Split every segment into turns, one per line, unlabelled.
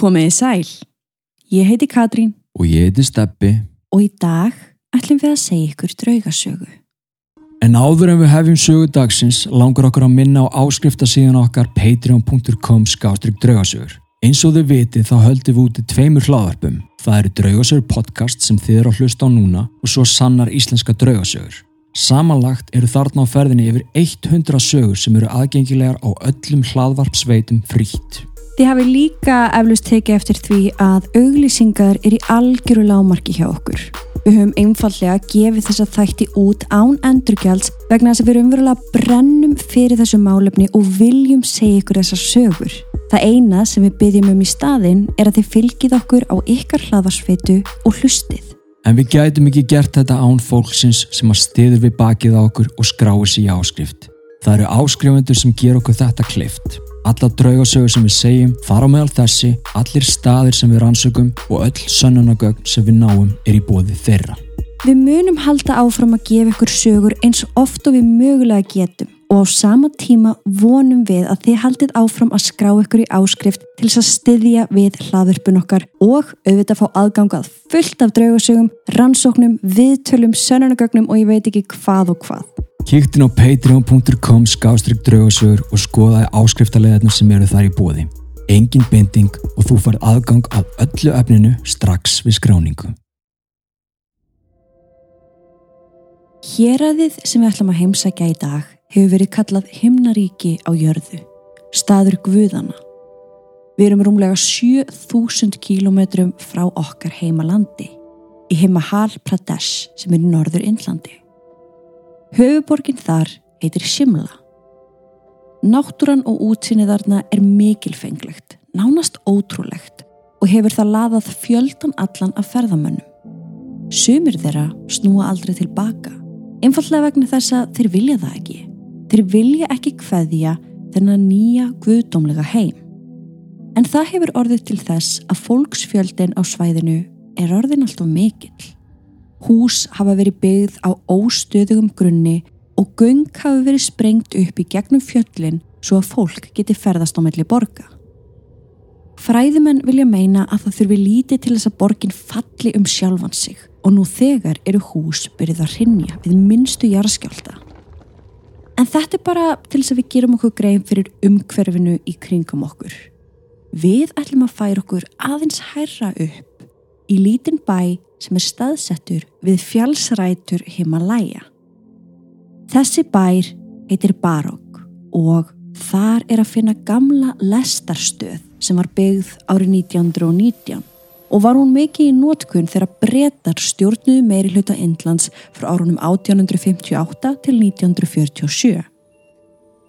Komiði sæl. Ég heiti Katrín
Og ég heiti Steppi.
og í dag ætlum við að segja ykkur draugasögu.
En áður en við hefjum sögu dagsins langar okkur að minna á áskriftasíðan okkar patreon.com skástrík draugasögur. Eins og þau vitið þá höldum við úti tveimur hlaðarpum. Það eru draugasögur podcast sem þið eru að hlusta á núna og svo sannar íslenska draugasögur. Samanlagt eru þarna á ferðinni yfir 100 sögur sem eru aðgengilegar á öllum hlaðvarpsveitum frítt.
Þið hafi líka eflust tekið eftir því að auglýsingar er í algjöru lámarki hjá okkur. Við höfum einfallega gefið þessa þætti út án endurgjalds vegna þess að við erum verulega brennum fyrir þessu málefni og viljum segja ykkur þessar sögur. Það eina sem við byggjum um í staðinn er að þið fylgið okkur á ykkar hlaðvarsveitu og hlustið.
En við gætum ekki gert þetta án fólksins sem að stiður við bakið á okkur og skráir sér í áskrift. Það eru áskrifundur sem ger okkur þetta klift. Alla draugasögur sem við segjum fara á meðal þessi, allir staðir sem við rannsökum og öll sönnunagögn sem við náum er í bóði þeirra.
Við munum halda áfram að gefa ykkur sögur eins oft og við mögulega getum og á sama tíma vonum við að þið haldið áfram að skrá ykkur í áskrift til þess að styðja við hlaðurpun okkar og auðvitað fá aðgangað fullt af draugasögum, rannsóknum, viðtölum, sönnunagögnum og ég veit ekki hvað og hvað.
Kíktin á patreon.com skástrík draugasögur og skoðaði áskriftarleðarnar sem eru þar í bóði. Engin binding og þú farið aðgang af öllu efninu strax við skráningu.
Héræðið sem við ætlum að heimsækja í dag hefur verið kallað himnaríki á jörðu, staður guðana. Við erum rúmlega 7000 kílometrum frá okkar heimalandi, í Himahal Pradesh sem er í norður Indlandi. Höfuborgin þar heitir Shimla. Náttúran og útsýnið þarna er mikilfenglegt, nánast ótrúlegt og hefur það laðað fjöldan allan af ferðamönnum. Sumir þeirra snúa aldrei tilbaka, einfallega vegna þess að þeir vilja það ekki. Þeir vilja ekki kveðja þennan nýja guðdómlega heim. En það hefur orðið til þess að fólksfjöldin á svæðinu er orðin alltaf mikill. Hús hafa verið byggð á óstöðugum grunni og göng hafa verið sprengt upp í gegnum fjöllin svo að fólk geti ferðast á melli borga. Fræðimenn vilja meina að það þurfi lítið til þess að borgin falli um sjálfan sig og nú þegar eru hús byrjuð að rinja við minnstu jarðskjálta. En þetta er bara til þess að við gerum okkur grein fyrir umhverfinu í kringum okkur. Við ætlum að færa okkur aðeins hærra upp í lítinn bæ sem er staðsettur við fjálsrætur Himalaya. Þessi bær heitir Barok og þar er að finna gamla lestarstöð sem var byggð árið 1919 og var hún mikið í nótkunn þegar breytar stjórnuðu meiri hluta Indlands frá árunum 1858 til 1947.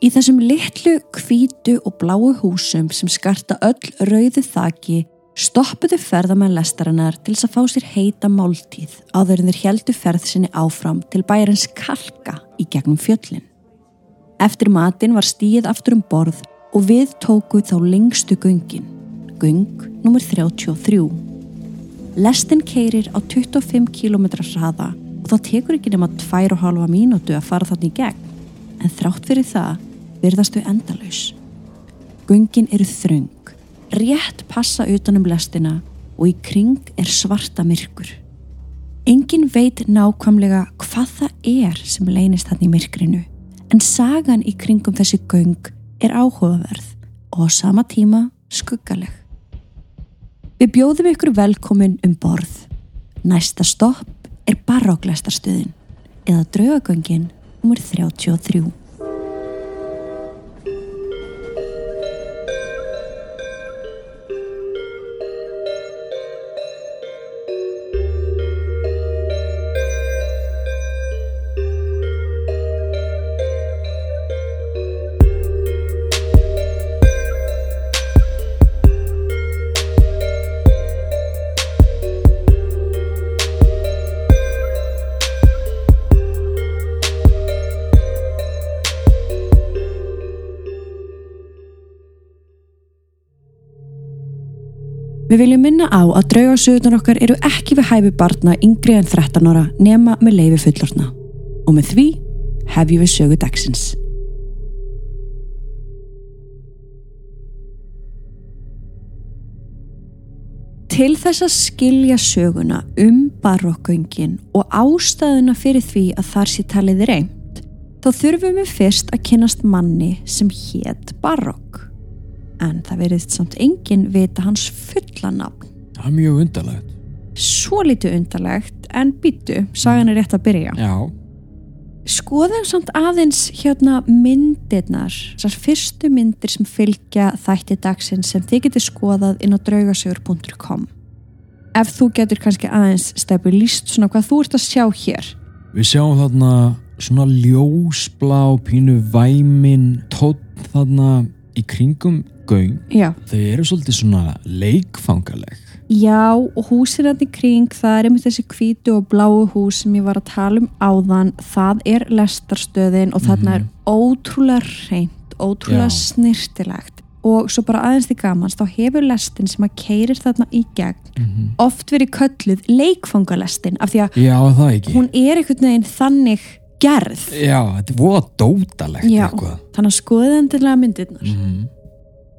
Í þessum litlu, hvítu og bláu húsum sem skarta öll rauðu þaki stoppuðu ferðamenn lestarinnar til þess að fá sér heita máltíð áður en þeir heldu ferð sinni áfram til bæjarins Kalka í gegnum fjöllin. Eftir matin var stíð aftur um borð og við tókuð þá lengstu göngin, göng nr. 33. Lestin keirir á 25 km hraða og það tekur ekki nema 2,5 mínútu að fara þannig í gegn, en þrátt fyrir það virðastu endalaus. Göngin eru þröng, rétt passa utanum lestina og í kring er svarta myrkur. Engin veit nákvæmlega hvað það er sem leynist hann í myrkrinu, en sagan í kringum þessi göng er áhugaverð og á sama tíma skuggaleg. Við bjóðum ykkur velkomin um borð. Næsta stopp er baróklestarstöðin eða draugagöngin nr. 33. Við viljum minna á að draugarsöðunar okkar eru ekki við hæfi barna yngri en 13 ára nema með leifi fullorna. Og með því hefjum við sögu dagsins. Til þess að skilja söguna um barokkgöngin og ástæðuna fyrir því að þar sé talið reynd, þá þurfum við fyrst að kynast manni sem hétt barokk. En það veriðst samt enginn vita hans fulla nafn.
Það er mjög undarlegt.
Svo lítið undarlegt, en býtu, sagan er rétt að byrja.
Já.
Skoðum samt aðeins hérna myndirnar, þessar fyrstu myndir sem fylgja þætti dagsins sem þið getur skoðað inn á draugasögur.com. Ef þú getur kannski aðeins stefi líst svona hvað þú ert að sjá hér.
Við sjáum þarna svona ljósblá pínu væmin tótt þarna í kringum göng.
Já,
Þau eru svolítið svona leikfangaleg.
já og húsin hann í kring, það er einmitt þessi hvítu og bláu hús sem ég var að tala um áðan, það er lestarstöðin og þarna er ótrúlega reynd, ótrúlega
Já.
snirtilegt. Og svo bara aðeins því gamans, þá hefur lestin sem að keirir þarna í gegn oft verið kölluð leikfangalestin af því að
Já,
hún er einhvern veginn þannig gerð
Já, þetta er voða dótalegt
Já.
eitthvað.
þannig að skoðið endilega myndirnar
Mhm.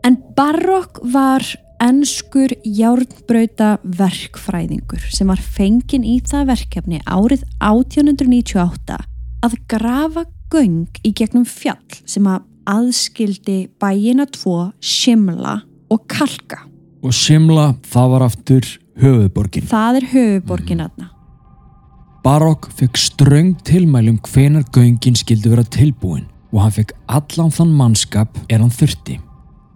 en barokk var ennskur járnbrauta verkfræðingur sem var fenginn í það verkefni árið 1898 að grafa göng í gegnum fjall sem að aðskildi bæina tvo, Shimla og Kalka
Og Simla, það var aftur höfuðborgin.
það er höfuborgin aðna
Barokk fekk ströng tilmælum hvenar göngin skildi vera tilbúin og hann fekk allan þann mannskap er hann þurfti.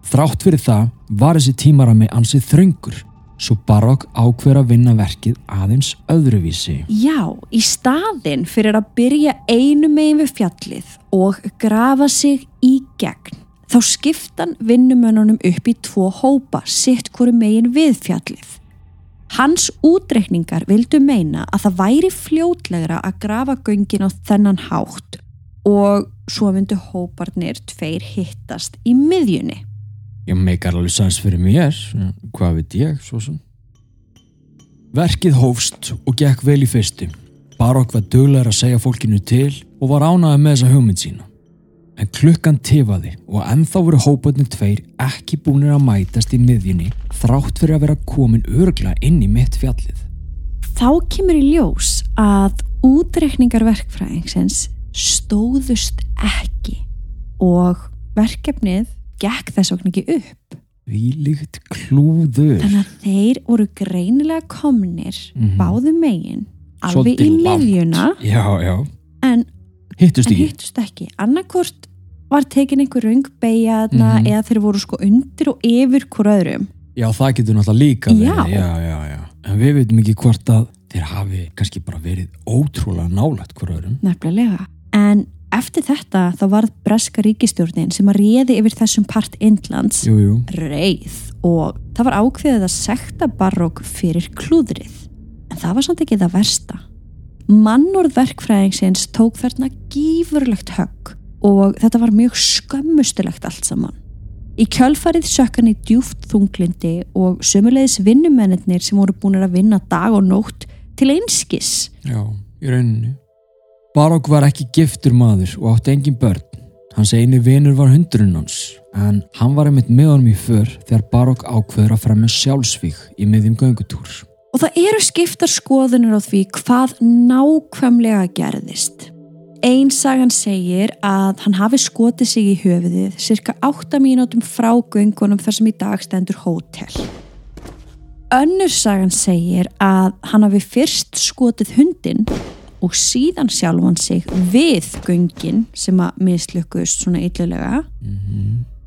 Þrátt fyrir það var þessi tímarami ansið þröngur, svo Barokk ákveður að vinna verkið aðeins öðruvísi.
Já, í staðinn fyrir að byrja einu megin við fjallið og grafa sig í gegn, þá skiptan vinnumönunum upp í tvo hópa, sitt hverju megin við fjallið. Hans útreikningar vildu meina að það væri fljótlegra að grafa göngin á þennan hátt og svo myndu hóparnir tveir hittast í miðjunni.
Ég meikar alveg sæns fyrir mér, hvað veit ég, svo sem. Verkið hófst og gekk vel í fyrstu. Barokk var duglegur að segja fólkinu til og var ánaði með þessa hugmynd sína. En klukkan tifaði og ennþá voru hópatni tveir ekki búinir að mætast í miðjunni þrátt fyrir að vera komin örgla inn í mitt fjallið.
Þá kemur í ljós að útreikningar verkfræðingsins stóðust ekki og verkefnið gekk þess vegna ekki upp.
Því líkt klúður.
Þannig að þeir voru greinilega komnir
Mhm.
báðu megin alveg í miðjuna
Já, já. Hittust ekki.
hittust ekki. Annarkort var tekin einhver röng beigja þarna
Mhm.
eða þeir voru sko undir og yfir hvort öðrum.
Já, það getur náttúrulega líka.
Já,
já, já. En við veitum ekki hvort að þeir hafi kannski bara verið ótrúlega nálægt hver öðrum.
Nefnilega. En eftir þetta þá varð breska ríkistjórnin sem að réði yfir þessum part Indlands
Jú, jú.
reið og það var ákveðið að sekta barokk fyrir klúðrið. En það var samt ekki það versta. Mannorð verkfræðingsins tók þarna gífurlegt högg og þetta var mjög skömmustulegt allt saman. Í kjölfarið sökkan í djúft þunglindi og sömulegis vinnumennir sem voru búin að vinna dag og nótt til einskis.
Já, í rauninni. Barokk var ekki giftur maður og átti engin börn. Hans eini vinur var hundurinn hans, en hann var einmitt með honum í för þegar Barokk ákveður að fremja sjálfsvík í miðjum göngutúr.
Og það eru skiptar skoðunir á því hvað nákvæmlega gerðist. Einn sagan segir að hann hafi skotið sig í höfuðið cirka 8 mínútum frá göngunum þar sem í dag stendur hótel. Önnur sagan segir að hann hafi fyrst skotið hundin og síðan sjálfan sig við göngin sem að mislukust svona illulega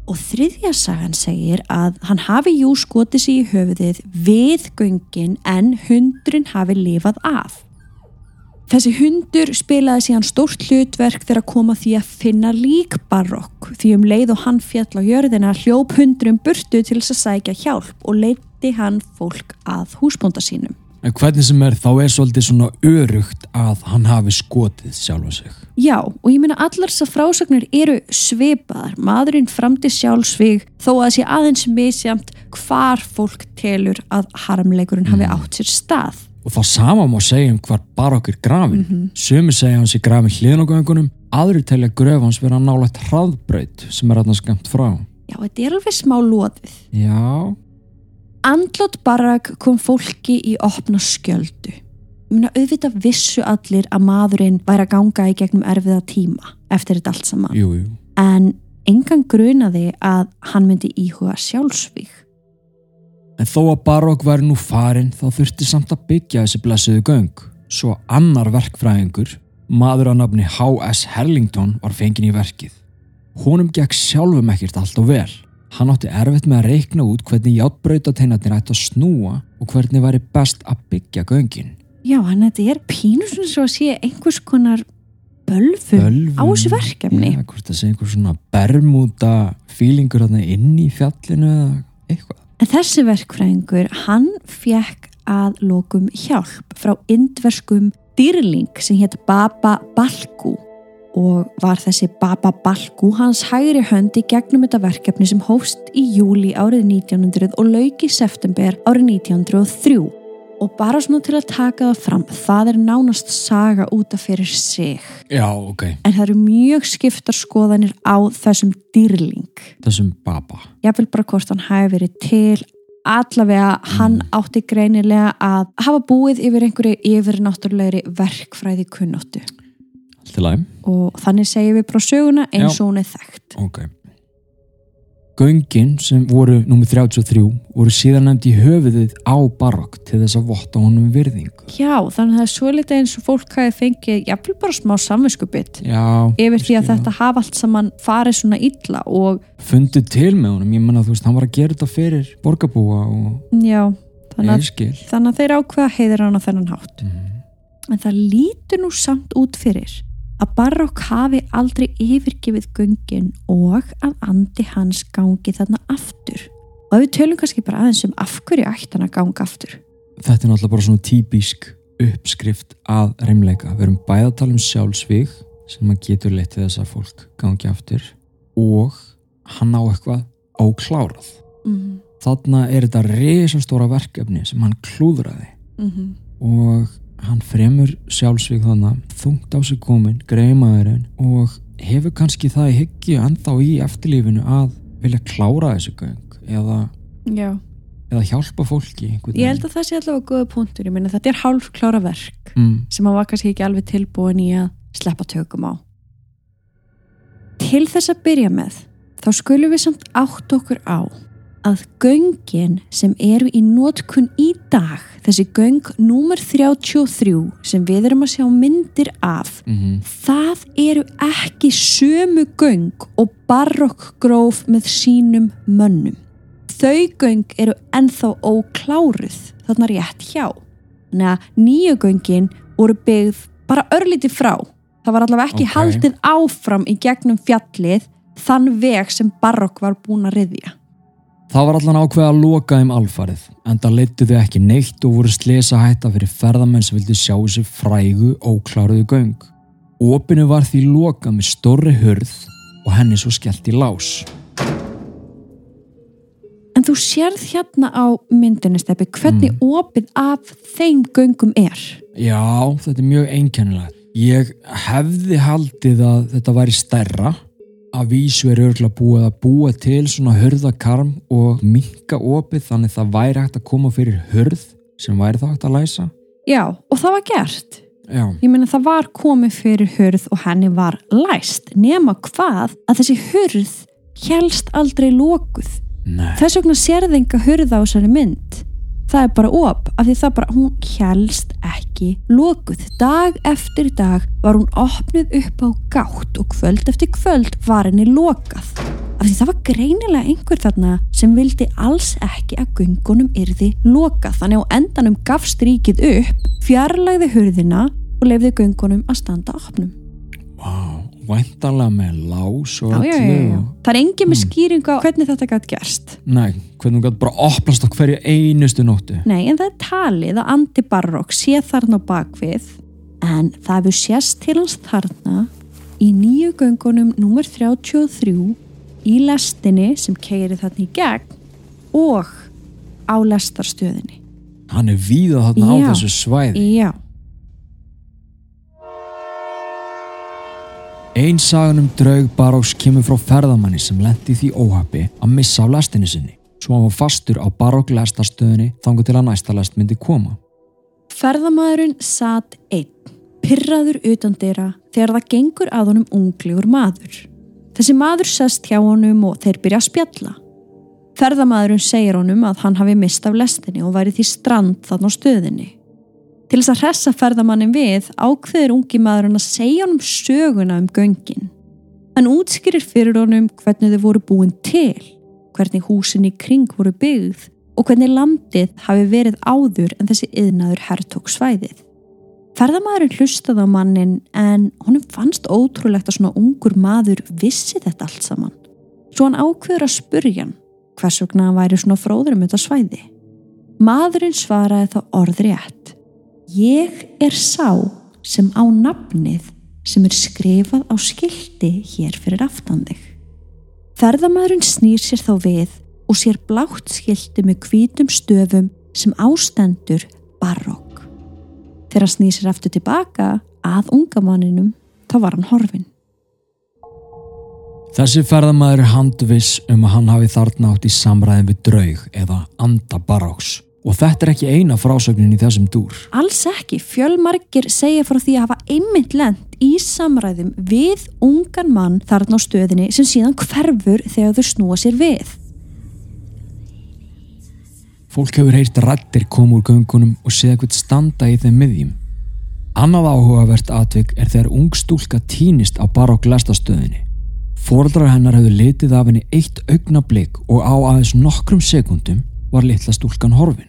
og þriðja sagan segir að hann hafi jú skotið sig í höfuðið við göngin en hundurinn hafi lifað af. Þessi hundur spilaði síðan stórt hlutverk þegar að koma því að finna lík barokk því um leið og hann fjall á jörðina hljóp hundurinn burtu til þess að sækja hjálp og leiti hann fólk að húsbónda sínum.
En hvernig sem er, þá er svolítið svona örugt að hann hafi skotið sjálfa sig.
Já, og ég meina allar þessar frásagnir eru svipaðar. Maðurinn framdi sjálfsvíg þó að sé aðeins misjamt hvar fólk telur að harmleikurinn hafi átt sér stað.
Og það sama má segja um hvar Barokk er grafin. Mm Sumi segja hans er grafin hliðin á göngunum, aðri telja gröf hans vera nálægt hraðbraut sem er aðna skamt frá.
Já, þetta er alveg smá loðið.
Já,
Andlót Barak kom fólki í opna skjöldu. Muna auðvitað vissu allir að maðurinn væri að ganga í gegnum erfiða tíma eftir þetta allt saman.
jú, jú.
En engan grunaði að hann myndi íhuga sjálfsvík.
En þó að Barok væri nú farin þá þurfti samt að byggja þessi blessuðu göng. Svo annar verkfræðingur, maður á nafni H.S. Herlington, var fengin í verkið. Honum gekk sjálfum ekkert allt og vel. Hann átti erfitt með að reikna út hvernig játbrautateinarnir ætti að snúa og hvernig væri best að byggja göngin.
Já, hann þetta er pínur svona svo að sé einhvers konar bölfum,
Bölvun.
á þessu verkefni.
Já, hvort það sé einhver svona bermúta fílingur þarna inn í fjallinu eða eitthvað.
En þessi verkfræðingur, hann fekk að lokum hjálp frá indverskum dýrling sem hétt Baba Balku og var þessi Baba Balku hans hægri hönd í gegnum þetta verkefni sem hófst í júli árið 1900 og lauk í september árið 1903 og bara svona til að taka það fram, það er nánast saga út af fyrir sig
Já, ok.
en það eru mjög skiptar skoðanir á þessum dýrling
Þessum baba.
jáfnvel bara hvort hann hafi verið til allavega hann átti greinilega að hafa búið yfir einhverju yfirnáttúrulegri verkfræði kunnóttu
Til aðeim.
og þannig segjum við bara söguna eins og hún er þekkt
Ok. Göngin sem voru nummið 33 voru síðan nefnd í höfuðið á barokk til þess að votta honum virðingu.
já, þannig að það er svo litið eins og fólk hafi fengið jáfnvel bara smá samvinskubitt yfir því að þetta hafa allt saman farið svona illa og
Fundu til með honum, ég menna þú veist, hann var að gera þetta fyrir borgarbúa og
já, þannig að, þannig að þeir ákveða heiðir hann á þennan hátt
Mm.
en það lítur nú samt út fyrir að Barokk hafi aldrei yfirgefið göngin og að andi hans gangi þarna aftur. Og ef við tölum kannski bara aðeins um af hverju ætti hann að ganga aftur.
Þetta er náttúrulega bara svona típisk uppskrift að reymleika. Við erum bæða að tala um sjálfsvíg sem að getur leitt til þess að fólk gangi aftur og hann á eitthvað óklárað.
Mm
Þarna er þetta risastóra verkefni sem hann klúðraði
-hmm.
og hann fremur sjálfsvík þannig þungt á sig komin, greimaðurinn og hefur kannski það í hyggju ennþá í eftirlífinu að vilja klára þessu göng eða, eða hjálpa fólki
Ég held að það sé allavega góða punktur. Ég meina þetta er hálf klára verk
mm,
sem hann var kannski ekki alveg tilbúin í að sleppa tökum á. Til þess að byrja með þá skulum við samt átt okkur á að göngin sem eru í nótkun í dag, þessi göng númer 33 sem við erum að sjá myndir af,
mm
það eru ekki sömu göng og barokkgróf með sínum mönnum. Þau göng eru ennþá ókláruð, þarna rétt hjá. Þannig að nýju göngin voru byggð bara örlítið frá. Það var allavega ekki
Ok.
haldið áfram í gegnum fjallið þann veg sem barokk var búin að riðja.
Það var allan ákveð að loka þeim alfarið en það leittu þau ekki neitt og voru slesa hætta fyrir ferðamenn sem vildi sjá þessi frægu ókláruðu göng. Opinu var því lokað með stórri hurð og henni svo skellt í lás.
En þú sérð hérna á myndinni steppi hvernig opið af þeim göngum er.
Já, þetta er mjög einkennilegt. Ég hefði haldið að þetta væri stærra að vísu er örgulega búið að búa til svona hurðakarm og minka opið þannig það væri hægt að koma fyrir hurð sem væri þá hægt að læsa.
Já, og það var gert.
Já,
Ég meina það var komið fyrir hurð og henni var læst nema hvað að þessi hurð helst aldrei lokuð.
nei.
Þess vegna sérði enga hurð á þessari mynd. Það er bara op, af því það bara, hún helst ekki lokuð. Dag eftir dag var hún opnuð upp á gátt og kvöld eftir kvöld var henni lokað. Af því það var greinilega einhver þarna sem vildi alls ekki að göngunum yrði lokað. Þannig á endanum gafst ríkið upp, fjarlægði hurðina og lefði göngunum að standa opnum.
Vá, væntalega með lás og
Já, já, já, Það er engin með skýringu á hvernig þetta gætt gerst.
Nei, hvernig gæti bara opnast á hverju einustu nóttu.
Nei, en það er talið að Andi Barrock sé þarna bakvið en það hefur sést til hans þarna í nýju göngunum nummer 33 í lestinni sem keiri þarna í gegn og á lestarstöðinni.
Hann er víða þarna á þessu svæði.
Já,
Ein sagan um draug Baróks kemur frá ferðamanni sem lendi því óhafi að missa á lastinni sinni. svo hann var fastur á barokk lestastöðinni þangu til að næsta lest myndi koma.
Ferðamæðurinn satt einn, pyrraður utan dyrra þegar það gengur að honum unglegur maður. Þessi maður sest hjá honum og þeir byrja að spjalla. Ferðamæðurinn segir honum að hann hafi mist af lestinni og væri því strand þann á stöðinni. Til þess að hressa ferðamannin við ákveður ungi maðurinn að segja honum söguna um göngin. Hann útskýrir fyrir honum hvernig þau voru búin til, hvernig húsin í kring voru byggð og hvernig landið hafi verið áður en þessi yðnaður herrtók svæðið. Ferðamæðurinn hlustaði á mannin en honum fannst ótrúlegt að svona ungur maður vissi þetta allt saman. Svo hann ákveður að spurja hann hvers vegna hann væri svona fróður um þetta svæði. Maðurinn svaraði þá orðrétt. Ég er sá sem á nafnið sem er skrifað á skildi hér fyrir aftandeg. Ferðamæðurinn snýr sér þá við og sér blátt skildi með hvítum stöfum sem ástendur barokk. Þegar snýr sér aftur tilbaka að ungamanninum þá var hann horfin.
Þessi ferðamæður er handviss um að hann hafi þarna átt í samræðin við draug eða anda baróks og þetta er ekki eina frásögnin í þessum dúr.
Alls ekki, fjölmargir segja frá því að hafa einmitt lent í samræðum við ungan mann þarna á stöðinni sem síðan hverfur þegar þau snúa sér við.
Fólk hefur heyrt rættir koma úr göngunum og séð eitthvað standa í þeim miðjum. Annað áhugavert atvik er þegar ung stúlka týnist á barokk lestastöðinni. Fórdrar hennar hefur litið af henni eitt augnablík og á aðeins nokkrum sekundum var litla stúlkan horfin.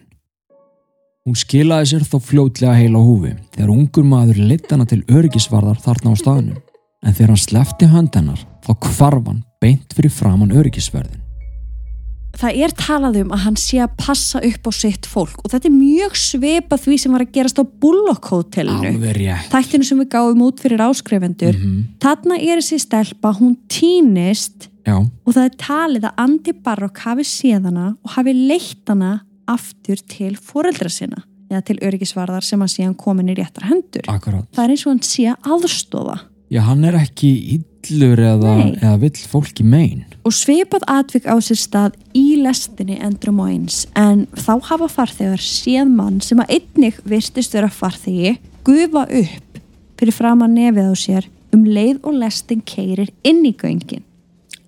Hún skilaði sér þó fljótlega heila húfi þegar ungur maður lit hana til öryggisvarðar þarna á staðnum en þegar hann slefti hönd hennar þá kvarfan beint fyrir framann öryggisverðin.
Það er talað um að hann sé að passa upp á sitt fólk og þetta er mjög svipað því sem var að gerast á Bullock Hotelinu.
Alveg rétt.
Þættinu sem við gáum út fyrir áskrifendur.
Mhm.
Þarna er þessi stelpa, hún týnist
Já,
og það er talið að Andy Barrock hafi séð hana og hafi leitt hana aftur til foreldra sinna eða til öryggisvarðar sem hann sé hann komin í réttar hendur.
akkurát.
Það er eins og hann sé að aðstofa.
Já, hann er ekki illur eða, eða vill fólki mein.
Og svipað atvik á sér stað í lestinni endrum og eins en þá hafa farþegar séð mann sem að einnig virtist vera farþegi gufa upp fyrir fram að nefið á sér um leið og lestin keirir inn í göngin.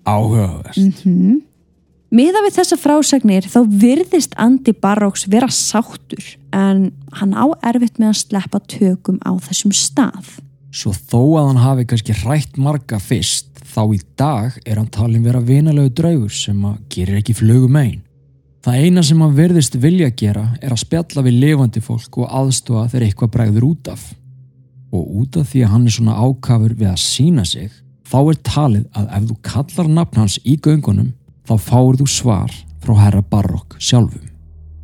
Áhugavert.
Mm Miða við þessa frásagnir þá virðist Andy Barrocks vera sáttur en hann á erfitt með að sleppa tökum á þessum stað.
Svo þó að hann hafi kannski hrætt marga fyrst, þá í dag er hann talin vera vinalegu draugur sem að gerir ekki flugum einn. Það eina sem hann verðist vilja gera er að spjalla við lifandi fólk og aðstofa þegar eitthvað bregður út af. Og út af því að hann er svona ákafur við að sína sig, þá er talið að ef þú kallar nafn hans í göngunum, þá fáur þú svar frá herra Barrock sjálfum.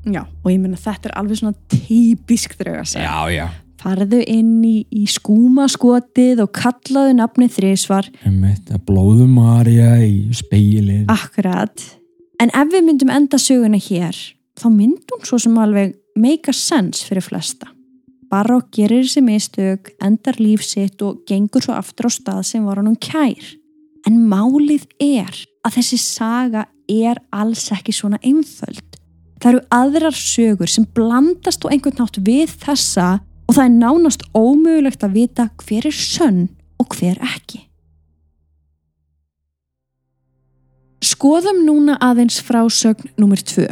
Já, og ég menna þetta er alveg svona típisk drauga að segja.
já.
Farðu inn í, í skúmaskotið og kallaðu nafnið þrísvar.
Einmitt, að blóðu Marja í speilin.
Akkurat. En ef við myndum enda söguna hér, þá myndum svo sem alveg make a sense fyrir flesta. Barrock gerir þessi mistök, endar líf sitt og gengur svo aftur á stað sem var hann um kær. En málið er að þessi saga er alls ekki svona einföld. Það eru aðrar sögur sem blandast á einhvern nátt við þessa og það er nánast ómögulegt að vita hver er sönn og hver ekki. Skoðum núna aðeins frásögn nummer tvö.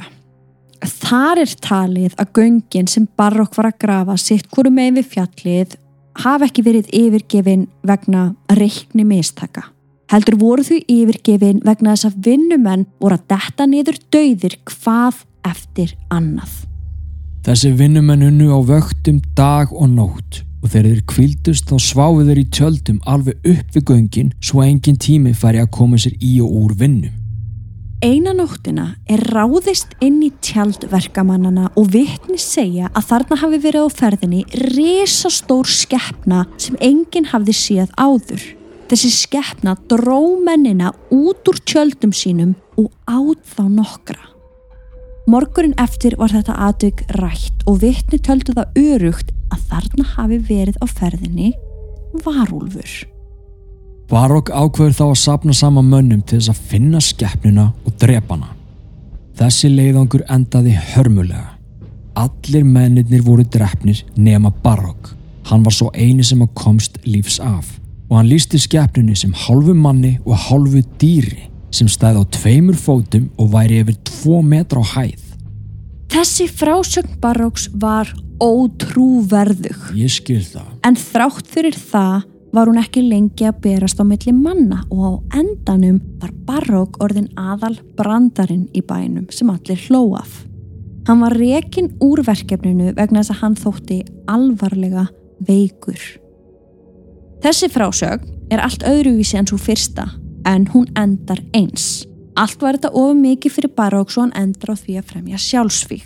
Þar er talið að göngin sem Barokk var að grafa sitt hverju megin við fjallið hafa ekki verið yfirgefin vegna reikni mistaka. Heldur voru þau yfirgefin vegna þess að vinnumenn voru að detta niður dauðir hvað eftir annað.
Þessi vinnumenn unnu á vöktum dag og nótt og þegar þeir kvildust þá sváðu þeir í tjöldum alveg upp við göngin svo engin tími færi að koma sér í og úr vinnum.
Eina nóttina er ráðist inn í tjaldverkamannana og vitni segja að þarna hafi verið á ferðinni risastór skeppna sem enginn hafði séð áður. Þessi skeppna dró mennina út úr tjöldum sínum og áð þá nokkra. Morgurinn eftir var þetta atvik rætt og vitni töldu það örugt að þarna hafi verið á ferðinni varúlfur.
Barokk ákveður þá að sapna sama mönnum til þess að finna skeppnuna og drepa hana. Þessi leiðangur endaði hörmulega. Allir mennirnir voru drefnir nema Barok. Hann var svo eini sem að komst lífs af og hann lísti skepnunni sem hálfu manni og hálfu dýri sem stæði á tveimur fótum og væri yfir tvo metra á hæð.
Þessi frásögn Baróks var ótrúverðug
Ég skil það.
en þrátt fyrir það var hún ekki lengi að berast á milli manna og á endanum var Barók orðin aðal brandarinn í bænum sem allir hlóaf. Hann var rekin úr verkefninu vegna þess að hann þótti alvarlega veikur. Þessi frásögn er allt öðruvísi en svo fyrsta en hún endar eins. Allt var þetta ofur mikið fyrir Barók svo hann endar á því að fremja sjálfsvík.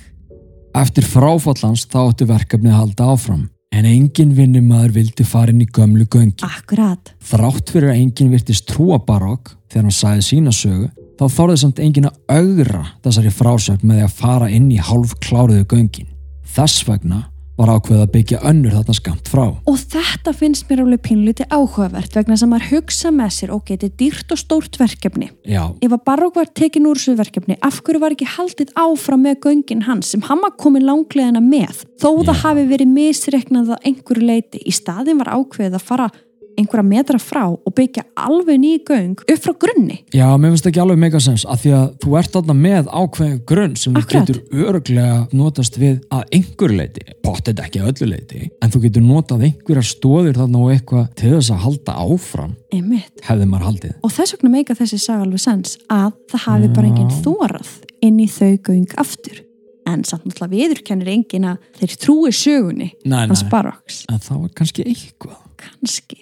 Eftir fráfallans þá áttu verkefnið að halda áfram en engin vinnumæður vildi fara inn í gömlu göngi.
Akkurat.
Þrátt fyrir að engin virtist trúa Barok þegar hann sagði sína sögu þá þorði samt engin að augra þessari frásögn með því að fara inn í hálf kláruðu göngin. Þess vegna var ákveð að byggja önnur þarna skamt frá.
Og þetta finnst mér alveg pínliti áhugavert vegna sem maður hugsa með sér og geti dýrt og stórt verkefni.
Já,
Ef að Barók var tekin úr þessu verkefni, af hverju var ekki haldið áfram með göngin hans sem var komið langlegina með, þó það
Já.
hafi verið misreiknað að einhverju leiti. Í staðin var ákveðið að fara einhverja metra frá og byggja alveg ný göng upp frá grunni.
já, mér finnst ekki alveg megasens að því að þú ert þarna með ákveðin grunn sem þú
Akkurat.
getur örglega notast við að einhver leiti, pottet ekki öllu leiti, en þú getur notað einhverjar stóðir þarna og eitthvað til þess að halda áfram
Einmitt.
hefði maður haldið.
Og þess vegna meika þessi saga alveg sens að það hafi bara
Já.
enginn þórað inn í þau göng aftur. En samt náttúrulega viðurkennir enginn að þeir trúi sögunni
Nei,
hans
nei,
Baróks.
en það var kannski eitthvað.
Kanski.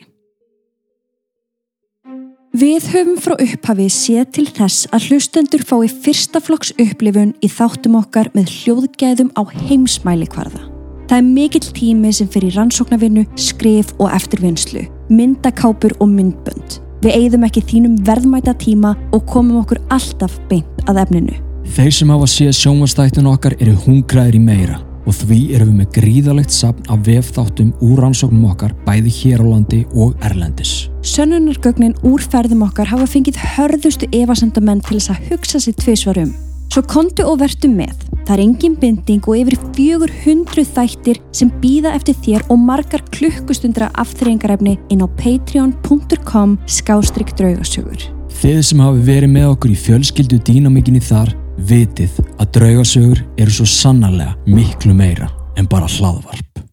Við höfum frá upphafi séð til þess að hlustendur fái fyrsta flokks upplifun í þáttum okkar með hljóðgæðum á heimsmæli kvarða. Það er mikill tími sem fyrir rannsóknarvinnu, skrif og eftirvinnslu, myndakápur og myndbönd. Við eigðum ekki þínum verðmæta tíma og komum okkur alltaf beint að efninu.
Þeir sem hafa séð sjónvastættun okkar eru hungraðir í meira og því erum við með gríðalegt sapn af vefþáttum úr rannsóknum okkar bæði hér á landi og erlendis.
Sönnunargögnin úr ferðum okkar hafa fengið hörðustu evasendamenn til þess að hugsa sér tvisvar um. Svo kontu og vertu með. Það er engin binding og yfir 400 þættir sem býða eftir þér og margar klukkustundra afþreyingarefni inn á patreon.com skástrygg draugasögur.
Þið sem hafi verið með okkur í fjölskyldu dýnamikinni þar vitið að draugasögur eru svo sannarlega miklu meira en bara hlaðvarp.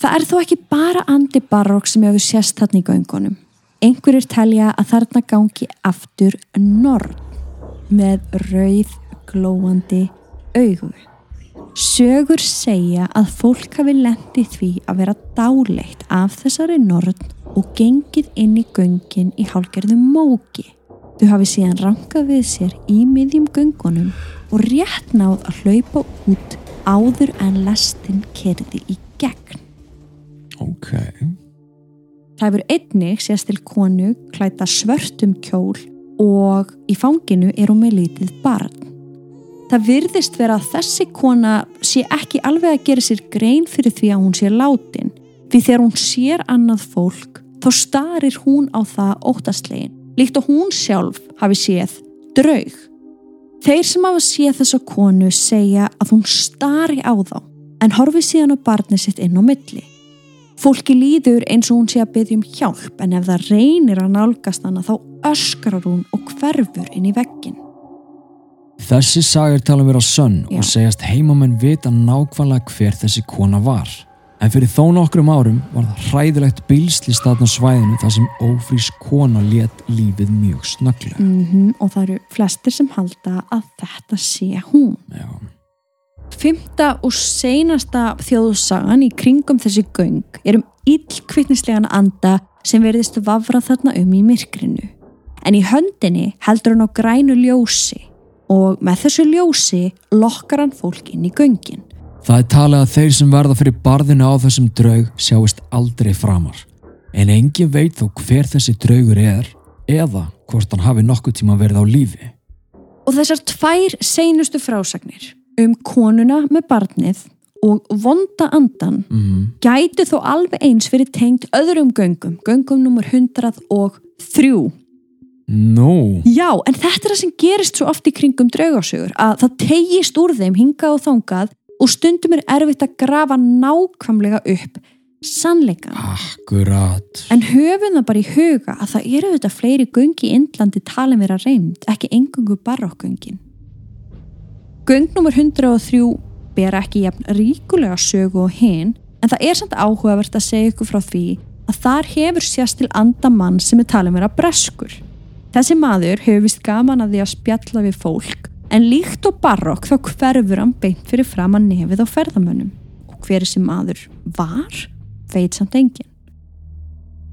Það er þó ekki bara Andi Barrock sem hefur sést þarna í göngunum. Einhverjir telja að þarna gangi aftur norð með rauð glóandi augu. Sögur segja að fólk hafi lendi því að vera dáleitt af þessari norð og gengið inn í göngin í hálgerðum móki. Þau hafi síðan rankað við sér í miðjum göngunum og rétt náð að hlaupa út áður en lestin kerði í gegn.
Ok.
Það hefur einnig sést til konu klæta svörtum kjól og í fanginu er hún með lítið barn. Það virðist vera að þessi kona sé ekki alveg að gera sér grein fyrir því að hún sé látin. Því þegar hún sér annað fólk þá starir hún á það óttastlegin. Líkt og hún sjálf hafi séð draug. Þeir sem hafa séð þessa konu segja að hún stari á þá en horfi síðan á barnið sitt inn á milli. Fólki líður eins og hún sé að byggja um hjálp en ef það reynir að nálgast hana þá öskrar hún og hverfur inn í veggin.
Þessi sagir tala um vera sönn og segjast heimamenn vita nákvæmlega hver þessi kona var. En fyrir þó nokkrum árum var það hræðilegt bílsli staðn á svæðinu þar sem ófrís kona let lífið mjög snögglega.
Mm og það eru flestir sem halda að þetta sé hún.
Já.
Fymta og seinasta þjóðsagan í kringum þessi göng er um illkvittnislegan anda sem verðist vafra þarna um í myrkrinu. En í höndinni heldur hann á grænu ljósi og með þessu ljósi lokkar hann fólk inn í göngin.
Það er talið að þeir sem verða fyrir barðinu á þessum draug sjáist aldrei framar. En engin veit þó hver þessi draugur er eða hvort hann hafi nokkuð tíma verið á lífi.
Og þessar tvær seinustu frásagnir um konuna með barnið og vonda andan
Mm.
gætu þó alveg eins fyrir tengt öðrum göngum, göngum nummer 103.
Nú,
Já, en þetta er það sem gerist svo oft í kringum draugasögur að það tegist úr þeim hingað og þangað og stundum er erfitt að grafa nákvæmlega upp sannleikan.
akkurat.
En höfum það bara í huga að það eru þetta fleiri göngi í Indlandi talin vera reynd, ekki engungu barokkgöngin. Göng nummer 103 ber ekki jafn ríkulega sögu og hinn, en það er samt áhugavert að segja ykkur frá því að þar hefur sérst til andamann sem er talin vera breskur. Þessi maður hefur vist gaman að því að spjalla við fólk, en líkt og barokk þá hverfur hann beint fyrir fram að nefið á ferðamönnum. Og hver þessi maður var, veit samt engin.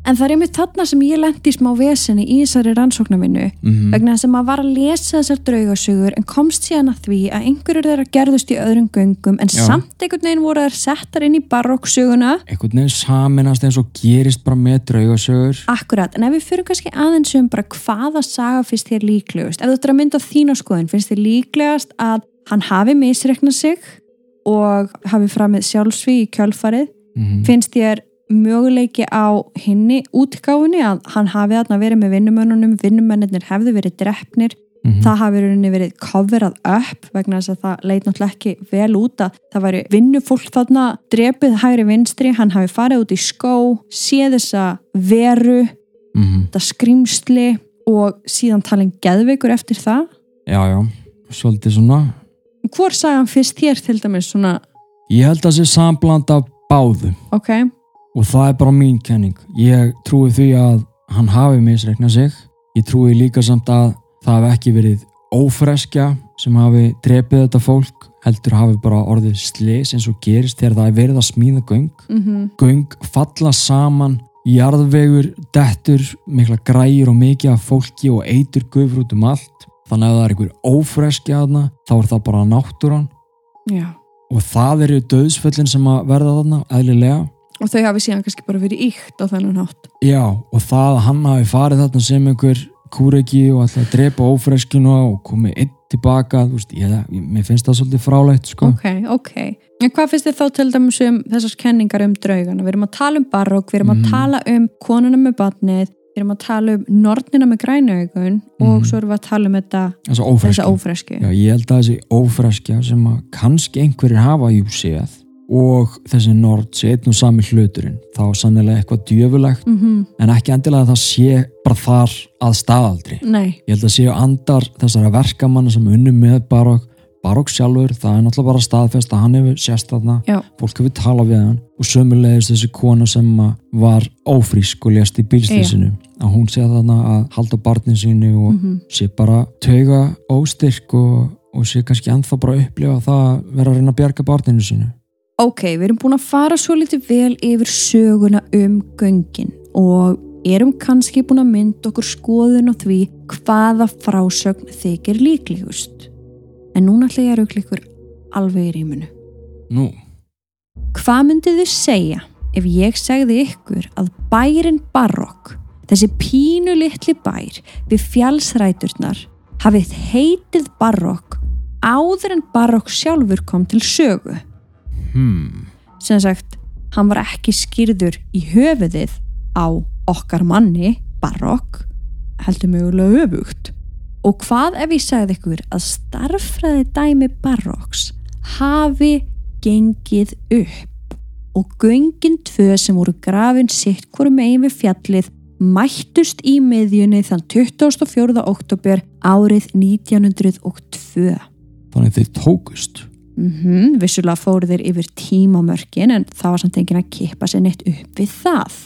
En það er einmitt þarna sem ég lendi í smá vesinni í þessari rannsóknarvinnu
Mm
vegna þess að maður var að lesa þessar draugasögur en komst síðan að því að einhverjur þeirra gerðust í öðrum göngum en
Já.
samt einhvern veginn voru þær settar inn í baróksöguna
Einhvern veginn saminast eins og gerist bara með draugasögur.
Akkurat, en ef við fyrir kannski aðeins um bara hvaða saga finnst þér líklegust? Ef þú ættir að mynda þína skoðun, finnst þér líklegast að hann hafi misreiknað sig og hafi framið sjálfsví í kjölfarið?
Mm
finnst þér möguleiki á hinni útgáfunni að hann hafi þarna verið með vinnumönnunum, vinnumennir hefðu verið drefnir,
-hmm.
það hafi verið coverað upp vegna þess að það leit náttúrulega ekki vel út að það væri vinnufólk þarna drepið hægri vinstri, hann hafi farið út í skó, séð þessa veru,
mm
þetta skrimsli og síðan talin geðveikur eftir það.
Já, já, svolítið svona.
Hvor sagan fyrst þér til dæmis svona,
Ég held að það sé sambland af báðum.
ok,
Og það er bara mín kenning. Ég trúi því að hann hafi misreiknað sig. Ég trúi líka samt að það hafi ekki verið ófreskja sem hafi drepið þetta fólk. Heldur hafi bara orðið slis eins og gerist þegar það er verið að smíða göng.
mhm,
Göng falla saman, jarðvegur, dettur, mikla græjur og mikið af fólki og eitur gufur út um allt. Þannig að það er einhver ófreskja þarna, þá er það bara náttúran.
já.
Og það eru döðsföllin sem að verða þarna, eðlilega.
Og þau hafi síðan kannski bara verið íkt á þennan hátt.
Já, og það að hann hafi farið þarna sem einhver kúreki og ætlaði að drepa ófreskinu og komið einn tilbaka, þú veist, ég, mér finnst það svolítið fráleitt, sko.
Ok, ok. En hvað finnst þið þá til dæmis um þessar kenningar um draugana? Við erum að tala um barokk, við erum að
Mhm.
tala um konuna með badnið, við erum að tala um nornina með grænaugun og
Mhm.
svo erum við að tala um þetta,
þessa
ófresku.
Já, ég held að þessi ófreskja sem að kannski einhverjir hafa jú séð og þessi nord sé einn og sami hluturinn, þá sannilega eitthvað djöfulegt,
Mm
en ekki endilega að það sé bara þar að staðaldri.
Nei,
Ég held að séu andar þessara verkamanna sem unnu með barokk, barokk sjálfur, það er náttúrulega bara staðfest að hann hefur sérst þarna,
já,
fólk hefur talað við hann. Og sömulegist þessi kona sem að var ófrísk og lést í bílslýsinu að hún sé þarna að halda barnin sínu og
mm
sé bara tauga óstyrk og, og sé kannski ennþá bara að upplifa það að vera að reyna að bjarga barninu sínu
ok, við erum búin að fara svo litið vel yfir söguna um göngin og erum kannski búin að mynda okkur skoðun á því hvaða frásögn þykir líklegust. En núna ætla ég að raukla ykkur alveg í rýmunu.
Nú,
Hvað myndið þið segja ef ég segði ykkur að bærin Barokk, þessi pínu litli bær við fjálsræturnar, hafið heitið Barokk áður en Barokk sjálfur kom til sögu?
Hmm,
sem sagt, hann var ekki skýrður í höfuðið á okkar manni, Barokk, heldur mögulega öfugt. Og hvað ef ég sagði ykkur að starffræði dæmi Barokks hafi gengið upp og göngin tvö sem voru grafin sitt hvoru megin við fjallið mættust í miðjunni þann 24. oktober árið 1902.
þannig þeir tókust
Mm vissulega fóru þeir yfir tímamörkin en það var samt enginn að kippa sér neitt upp við það.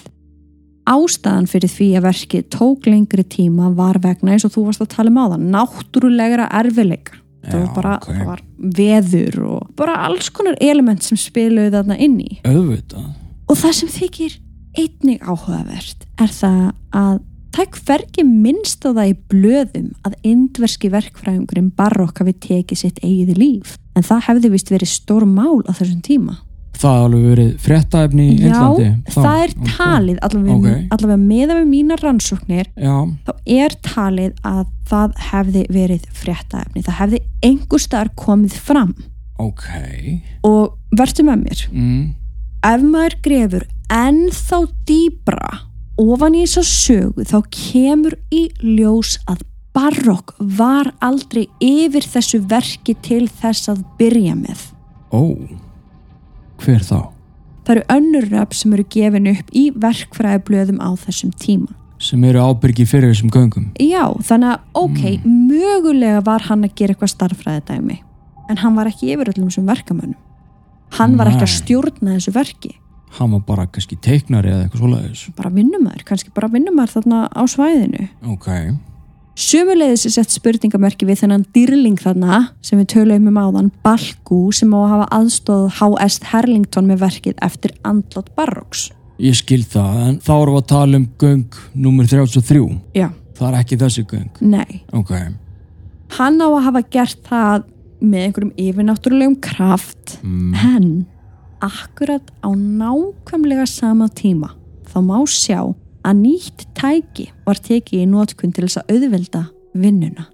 Ástæðan fyrir því að verkið tók lengri tíma var vegna eins og þú varst að tala um á það, náttúrulegra erfileika. það var bara
ok.
það var veður og bara alls konar element sem spiluðu þarna inn í.
auðvitað
Og það sem þykir einnig áhugavert er það að það er hvergi minnst á það í blöðum að indverski verkfræðingurinn Barokk hafi tekið sitt eigið líf. En það hefði vist verið stór mál á þessum tíma.
það hafa alveg verið fréttaefni í
Já,
Índlandi
það er talið, allavega,
Ok.
okay. allavega meða við mínar rannsóknir,
já,
þá er talið að það hefði verið fréttaefni. Það hefði staðar komið fram
ok
og verður með mér.
mm,
ef maður grefur ennþá dýbra ofan í þess að sögu þá kemur í ljós að barokk var aldrei yfir þessu verki til þess að byrja með.
Ó, hver þá?
Það eru önnur röp sem eru gefin upp í verkfræðiblöðum á þessum tíma.
Sem eru ábyrgi fyrir þessum göngum.
Já, þannig að ok, mögulega var hann að gera eitthvað starffræðidæmi en hann var ekki yfir öllum þessum verkamönnum. Hann var ekki að
Nei.
stjórna þessu verki.
Hann var bara kannski teiknari eða eitthvað svoleiðis.
Bara vinnumæður, kannski bara vinnumæður þarna á svæðinu.
Ok.
Sumulegðis er sett spurningamerki við þennan dýrling þarna sem við töluðum um áðan, Balkú sem á að hafa aðstóð H.S. Herlington með verkið eftir andlát Barrocks.
Ég skil það, en þá erum við að tala um göng nummer 33.
Já,
Það er ekki þessi göng.
nei.
Ok.
Hann á að hafa gert það með einhverjum yfirnáttúrulegum kraft
Mm.
en akkurat á nákvæmlega sama tíma þá má sjá að nýtt tæki var tekið í notkun til þess að auðvelda vinnuna.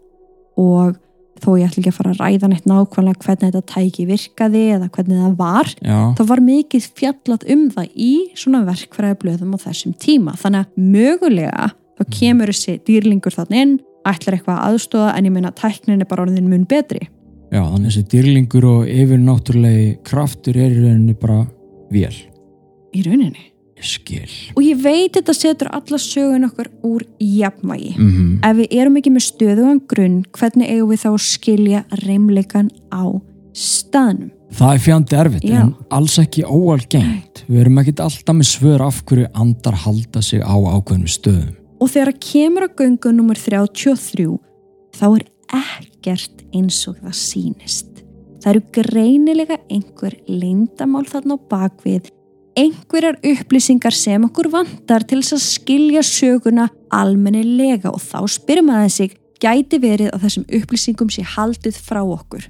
Og þó ég ætla ekki að fara að ræða neitt nákvæmlega hvernig þetta tæki virkaði eða hvernig það var
Já.
þá var mikið fjallat um það í svona verkfræði blöðum á þessum tíma. Þannig að mögulega þá kemur þessi dýrlingur þannig inn ætlar eitthvað að aðstóða en ég meina tæknin er bara orðin mun betri.
Já, þannig þessi dýrlingur og yfirnáttúrulegi kraftur er í rauninni bara vél.
í rauninni
skil.
og ég veit þetta setur alla sögun okkur úr jafnvægi
Mm
ef við erum ekki með stöðugan grunn hvernig eigum við þá að skilja reymleikan á staðnum
Það er fjandi erfitt,
Já.
en alls ekki óalgengt. Við erum ekkit alltaf með svör af hverju andar halda sig á ákveðnum stöðum.
og þegar að kemur að göngu nummer 33 þá er ekkert eins og það sýnist það eru greinilega einhver leyndamál þarna á bakvið einhverjar upplýsingar sem okkur vantar til þess að skilja söguna almennilega og þá spyrum að sig gæti verið að þessum upplýsingum sé haldið frá okkur?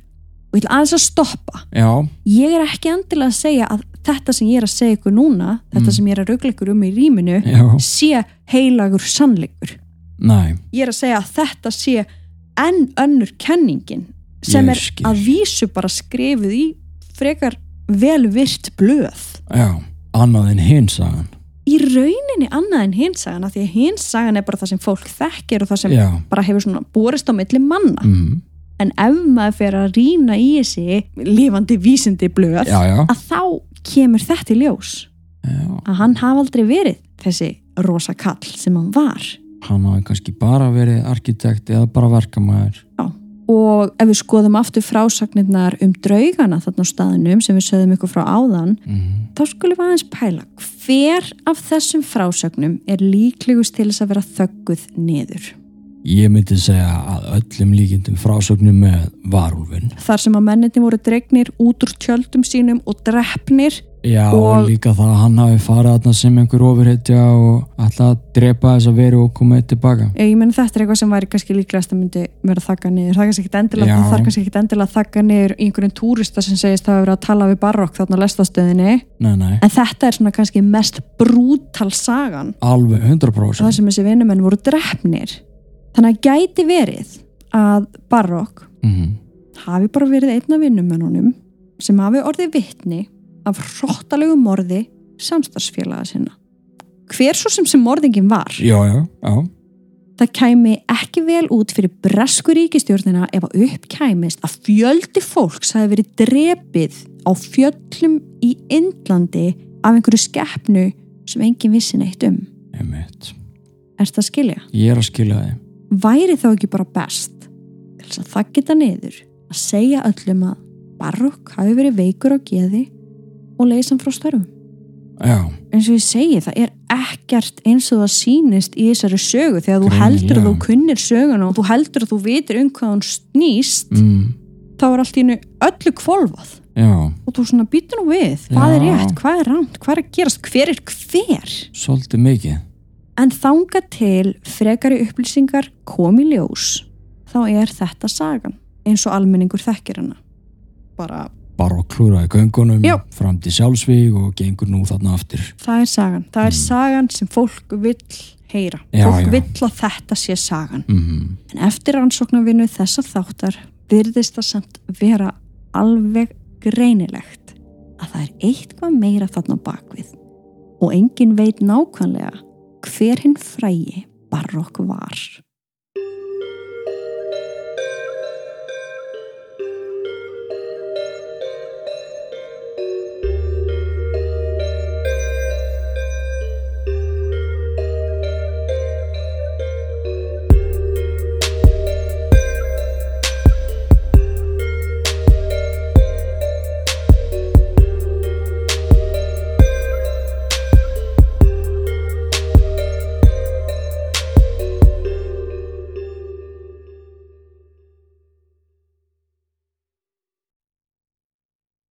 Og ég ætla aðeins að stoppa.
Já,
ég er ekki endilega að segja að þetta sem ég er að segja ykkur núna þetta
Mm.
sem ég er að ruggla ykkur um í rýminu
já,
sé heilagur sannleikur.
Næ,
ég er að segja að þetta sé enn önnur kenningin sem er að vísu bara skrifuð í frekar vel virt blöð.
Já, annað en hinn sagan.
í rauninni annað en hinsagan af því að hinsagan er bara það sem fólk þekkir og það sem
Já,
bara hefur svona borist á milli manna
mm,
en ef maður fer að rýna í þessi lifandi vísindi blöð
já,
að þá kemur þetta í ljós
já.
að hann hafa aldrei verið þessi rosa kall sem hann var
Hann hafi kannski bara verið arkitekt eða bara verkamæður.
Og ef við skoðum aftur frásagnirnar um draugana þarna á staðinum sem við sögðum ykkur frá áðan
Mm,
þá skulum við aðeins pæla. Hver af þessum frásagnum er líklegust til þess að vera þögguð niður?
Ég myndi segja að öllum líkindum frásögnum með varúlfin.
þar sem að menninni voru dregnir út úr tjöldum sínum og drefnir
Já, og,
Og-
líka það að hann hafi farið þarna sem einhver ofurhetja og ætla að drepa þess að veru og koma eitt tilbaka.
ég menn þetta er eitthvað sem væri kannski líklegast að myndi vera þakka niður. Það er kannski ekkit endilega, þakka niður í einhverjum túrista sem segist að hafa verið að tala við barokk þarna á lestastöðinni
Nei, nei,
en þetta er svona kannski mest brútal sagan.
Alveg
og
100%.
það sem þessi vinnumenn voru drefnir þannig að gæti verið að Barokk
Mm
hafi bara verið einn af vinnumennunum sem hafi orðið vittni af hróttalegu morði samstarfsfélaga sinna hver svo sem sem morðingin var
Já, já, já.
það kæmi ekki vel út fyrir bresku ríkistjórnina ef að uppkæmist að fjöldi fólks hafi verið drepið á fjöllum í Indlandi af einhverju skeppnu sem engin vissi neitt um er þetta að skilja?
Ég er að skilja þig.
væri þá ekki bara best til þess að það geta niður að segja öllum að Barokk hafi verið veikur á geði og leysa hann frá störfum.
Já,
eins og ég segi það er ekkert eins og það sýnist í þessari sögu. Þegar þú heldur að þú kunnir söguna og þú heldur að þú vitir um hvað hún snýst
mm,
þá er allt í hennu öllu kvolvað
já,
og þú svona býtur nú við. Hvað er
Já.
rétt, hvað er ránt, hvað er að gerast? Hver er hver?
Svolítið mikið.
En þanga til frekari upplýsingar kom í ljós, þá er þetta sagan, eins og almenningur þekkir hana. Bara,
Bara að klúra í göngunum,
Já.
fram til sjálfsvíg og gengur nú þarna aftur.
það er sagan. Það er
Mm.
sagan sem fólk vill heyra.
Já,
fólk
já.
vill að þetta sé sagan.
Mm
En eftir rannsóknarvinnu þessa þáttar virðist það samt vera alveg greinilegt að það er eitthvað meira þarna bakvið og engin veit nákvæmlega hver hinn frægi barokk var.